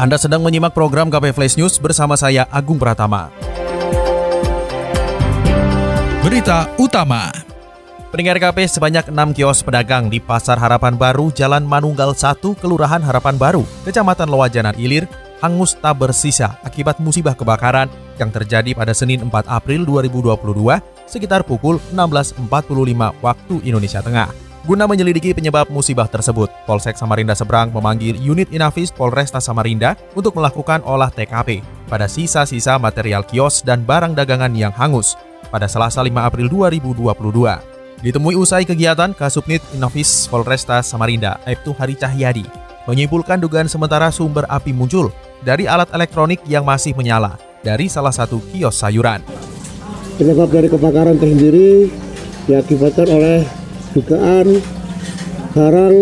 Anda sedang menyimak program KP Flash News bersama saya Agung Pratama. Berita utama. Pendengar KP sebanyak 6 kios pedagang di Pasar Harapan Baru, Jalan Manunggal 1, Kelurahan Harapan Baru, Kecamatan Lowajanan Ilir, hangus tak bersisa akibat musibah kebakaran yang terjadi pada Senin 4 April 2022 sekitar pukul 16.45 waktu Indonesia Tengah. Guna menyelidiki penyebab musibah tersebut, Polsek Samarinda Seberang memanggil unit Inafis Polresta Samarinda untuk melakukan olah TKP pada sisa-sisa material kios dan barang dagangan yang hangus pada Selasa 5 April 2022. Ditemui usai kegiatan, Kasubnit Inafis Polresta Samarinda, Aibtu Hari Cahyadi, menyimpulkan dugaan sementara sumber api muncul dari alat elektronik yang masih menyala dari salah satu kios sayuran. Penyebab dari kebakaran tersendiri diakibatkan oleh dugaan barang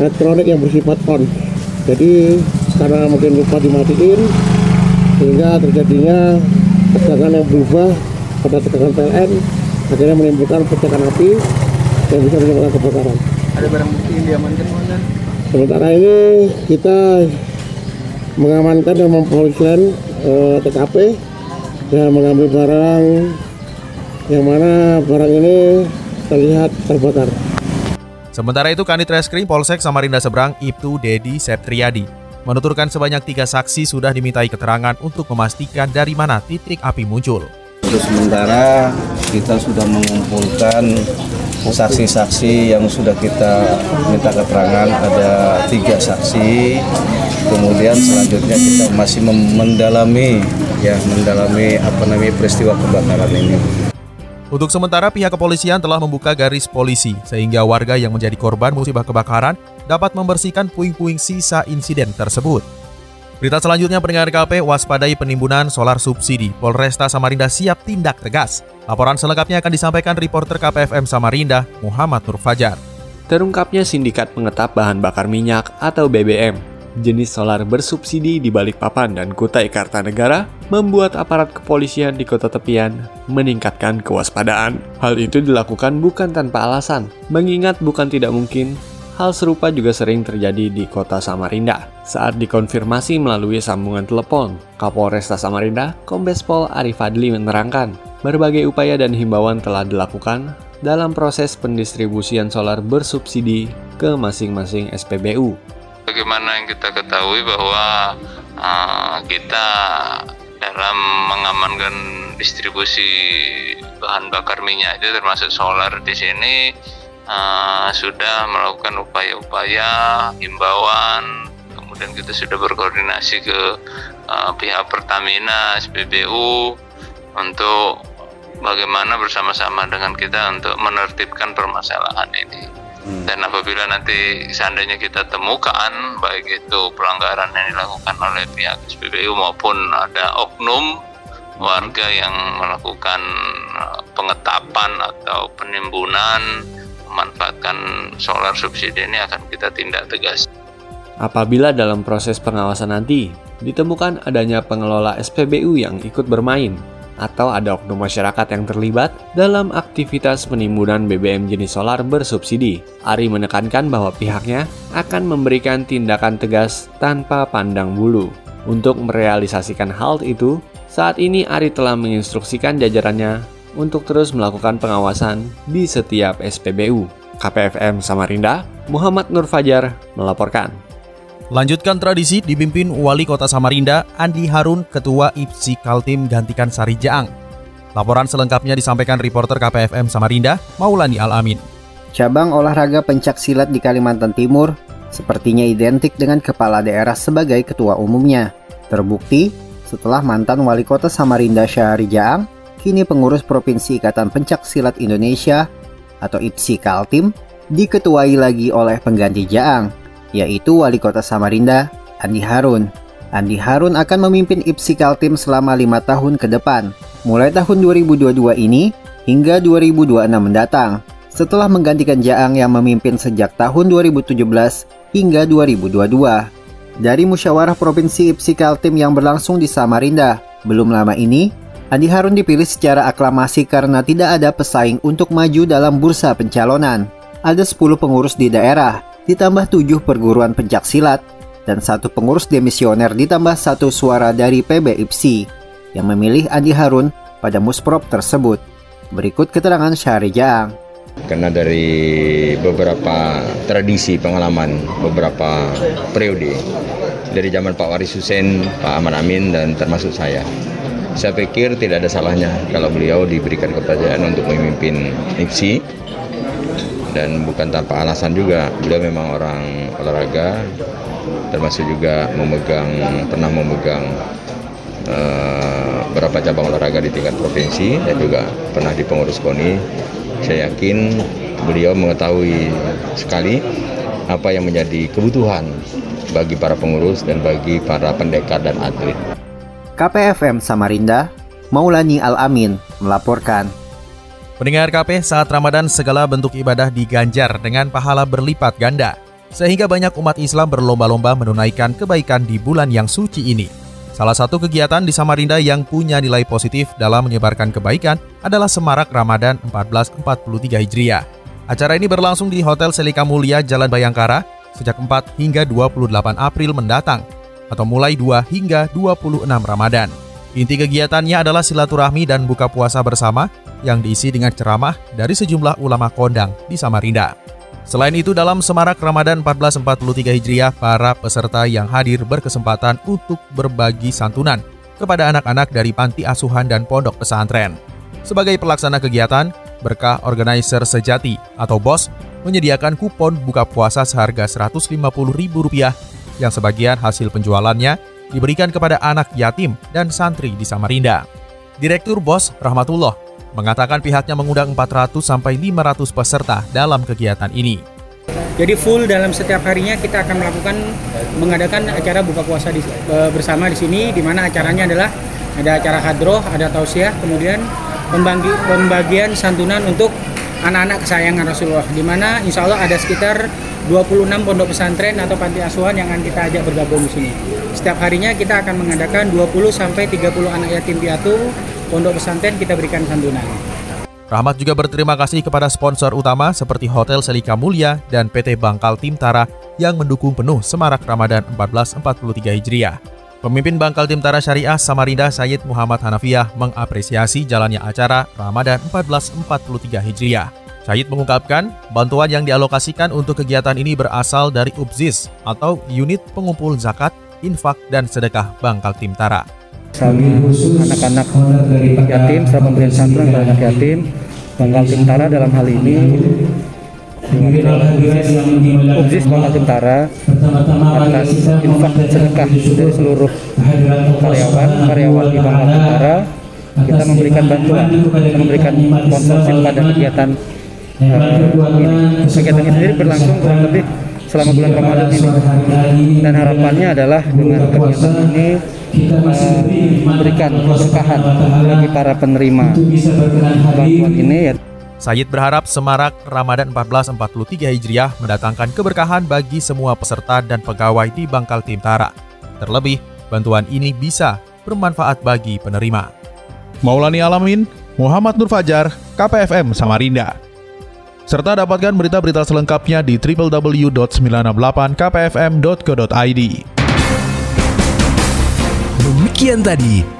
elektronik yang bersifat on. Jadi karena mungkin lupa dimatiin sehingga terjadinya tegangan yang berubah pada tegangan PLN akhirnya menimbulkan percikan api yang bisa menyebabkan kebakaran. Ada barang bukti yang diamankan komandan sementara ini kita mengamankan dan mempolisikan eh, TKP dan mengambil barang yang mana barang ini terlihat terbakar. Sementara itu, Kanit Reskrim Polsek Samarinda Seberang, Ibtu Dedi Septriadi, menuturkan sebanyak tiga saksi sudah dimintai keterangan untuk memastikan dari mana titik api muncul. Untuk sementara kita sudah mengumpulkan saksi-saksi yang sudah kita minta keterangan ada tiga saksi kemudian selanjutnya kita masih mendalami ya mendalami apa namanya peristiwa kebakaran ini untuk sementara, pihak kepolisian telah membuka garis polisi sehingga warga yang menjadi korban musibah kebakaran dapat membersihkan puing-puing sisa insiden tersebut. Berita selanjutnya pendengar KP waspadai penimbunan solar subsidi. Polresta Samarinda siap tindak tegas. Laporan selengkapnya akan disampaikan reporter KPFM Samarinda, Muhammad Nur Fajar. Terungkapnya sindikat pengetap bahan bakar minyak atau BBM jenis solar bersubsidi di Balikpapan dan Kutai Kartanegara membuat aparat kepolisian di kota tepian meningkatkan kewaspadaan. Hal itu dilakukan bukan tanpa alasan, mengingat bukan tidak mungkin hal serupa juga sering terjadi di kota Samarinda. Saat dikonfirmasi melalui sambungan telepon, Kapolresta Samarinda, Kombes Pol Arif Adli menerangkan, berbagai upaya dan himbauan telah dilakukan dalam proses pendistribusian solar bersubsidi ke masing-masing SPBU bagaimana yang kita ketahui bahwa uh, kita dalam mengamankan distribusi bahan bakar minyak itu termasuk solar di sini uh, sudah melakukan upaya-upaya himbauan kemudian kita sudah berkoordinasi ke uh, pihak Pertamina SPBU untuk bagaimana bersama-sama dengan kita untuk menertibkan permasalahan ini. Hmm. Dan apabila nanti seandainya kita temukan baik itu pelanggaran yang dilakukan oleh pihak SPBU maupun ada oknum warga yang melakukan uh, pengetapan atau penimbunan memanfaatkan solar subsidi ini akan kita tindak tegas. Apabila dalam proses pengawasan nanti ditemukan adanya pengelola SPBU yang ikut bermain atau ada oknum masyarakat yang terlibat dalam aktivitas penimbunan BBM jenis solar bersubsidi. Ari menekankan bahwa pihaknya akan memberikan tindakan tegas tanpa pandang bulu. Untuk merealisasikan hal itu, saat ini Ari telah menginstruksikan jajarannya untuk terus melakukan pengawasan di setiap SPBU. KPFM Samarinda, Muhammad Nur Fajar melaporkan. Lanjutkan tradisi dipimpin Wali Kota Samarinda, Andi Harun, Ketua IPSI Kaltim gantikan Sari Jaang. Laporan selengkapnya disampaikan reporter KPFM Samarinda, Maulani Alamin. Cabang olahraga pencak silat di Kalimantan Timur sepertinya identik dengan kepala daerah sebagai ketua umumnya. Terbukti setelah mantan wali kota Samarinda Syahri Jaang, kini pengurus Provinsi Ikatan Pencak Silat Indonesia atau IPSI Kaltim diketuai lagi oleh pengganti Jaang, yaitu Wali Kota Samarinda, Andi Harun. Andi Harun akan memimpin IPSI Kaltim selama lima tahun ke depan, mulai tahun 2022 ini hingga 2026 mendatang, setelah menggantikan Jaang yang memimpin sejak tahun 2017 hingga 2022. Dari musyawarah Provinsi IPSI Kaltim yang berlangsung di Samarinda, belum lama ini, Andi Harun dipilih secara aklamasi karena tidak ada pesaing untuk maju dalam bursa pencalonan. Ada 10 pengurus di daerah, ditambah 7 perguruan pencak silat, dan satu pengurus demisioner ditambah satu suara dari PB IPSI yang memilih Andi Harun pada musprop tersebut. Berikut keterangan Syahri Jaang. Karena dari beberapa tradisi pengalaman beberapa periode dari zaman Pak Waris Hussein, Pak Aman Amin dan termasuk saya. Saya pikir tidak ada salahnya kalau beliau diberikan kepercayaan untuk memimpin IPSI dan bukan tanpa alasan juga beliau memang orang olahraga termasuk juga memegang pernah memegang uh, beberapa cabang olahraga di tingkat provinsi dan juga pernah di pengurus KONI. Saya yakin beliau mengetahui sekali apa yang menjadi kebutuhan bagi para pengurus dan bagi para pendekar dan atlet. KPFM Samarinda, Maulani Al-Amin melaporkan. Pendengar KP, saat Ramadan segala bentuk ibadah diganjar dengan pahala berlipat ganda sehingga banyak umat Islam berlomba-lomba menunaikan kebaikan di bulan yang suci ini. Salah satu kegiatan di Samarinda yang punya nilai positif dalam menyebarkan kebaikan adalah Semarak Ramadan 1443 Hijriah. Acara ini berlangsung di Hotel Selika Mulia Jalan Bayangkara sejak 4 hingga 28 April mendatang atau mulai 2 hingga 26 Ramadan. Inti kegiatannya adalah silaturahmi dan buka puasa bersama yang diisi dengan ceramah dari sejumlah ulama kondang di Samarinda. Selain itu, dalam Semarak Ramadan 1443 Hijriah, para peserta yang hadir berkesempatan untuk berbagi santunan kepada anak-anak dari panti asuhan dan pondok pesantren. Sebagai pelaksana kegiatan, Berkah Organizer Sejati atau BOS menyediakan kupon buka puasa seharga Rp150.000 yang sebagian hasil penjualannya diberikan kepada anak yatim dan santri di Samarinda. Direktur BOS Rahmatullah mengatakan pihaknya mengundang 400 sampai 500 peserta dalam kegiatan ini. Jadi full dalam setiap harinya kita akan melakukan mengadakan acara buka puasa di, e, bersama di sini di mana acaranya adalah ada acara hadroh, ada tausiah, kemudian pembagi, pembagian santunan untuk anak-anak kesayangan Rasulullah di mana insya Allah ada sekitar 26 pondok pesantren atau panti asuhan yang akan kita ajak bergabung di sini. Setiap harinya kita akan mengadakan 20 sampai 30 anak yatim piatu pondok pesantren kita berikan santunan. Rahmat juga berterima kasih kepada sponsor utama seperti Hotel Selika Mulia dan PT Bangkal Timtara yang mendukung penuh Semarak Ramadan 1443 Hijriah. Pemimpin Bangkal Timtara Syariah Samarinda Sayyid Muhammad Hanafiah mengapresiasi jalannya acara Ramadan 1443 Hijriah. Sayyid mengungkapkan, bantuan yang dialokasikan untuk kegiatan ini berasal dari UBZIS atau Unit Pengumpul Zakat, Infak, dan Sedekah Bangkal Timtara anak-anak yatim serta pemberian santunan kepada anak yatim Bangkal Timtara dalam hal ini Ubzis Bangkal Timtara atas infak sedekah dari seluruh karyawan karyawan di Bangkal Timtara kita memberikan bantuan kita memberikan sponsorship pada kegiatan uh, ini. Kegiatannya sendiri berlangsung kurang lebih selama bulan Ramadan ini. Dan harapannya adalah dengan kegiatan ini uh, memberikan keberkahan bagi para penerima bantuan ini ya. Sayyid berharap Semarak Ramadan 1443 Hijriah mendatangkan keberkahan bagi semua peserta dan pegawai di Bangkal Timtara. Terlebih, bantuan ini bisa bermanfaat bagi penerima. Maulani Alamin, Muhammad Nur Fajar, KPFM Samarinda. Serta dapatkan berita-berita selengkapnya di www.968kpfm.co.id. Demikian tadi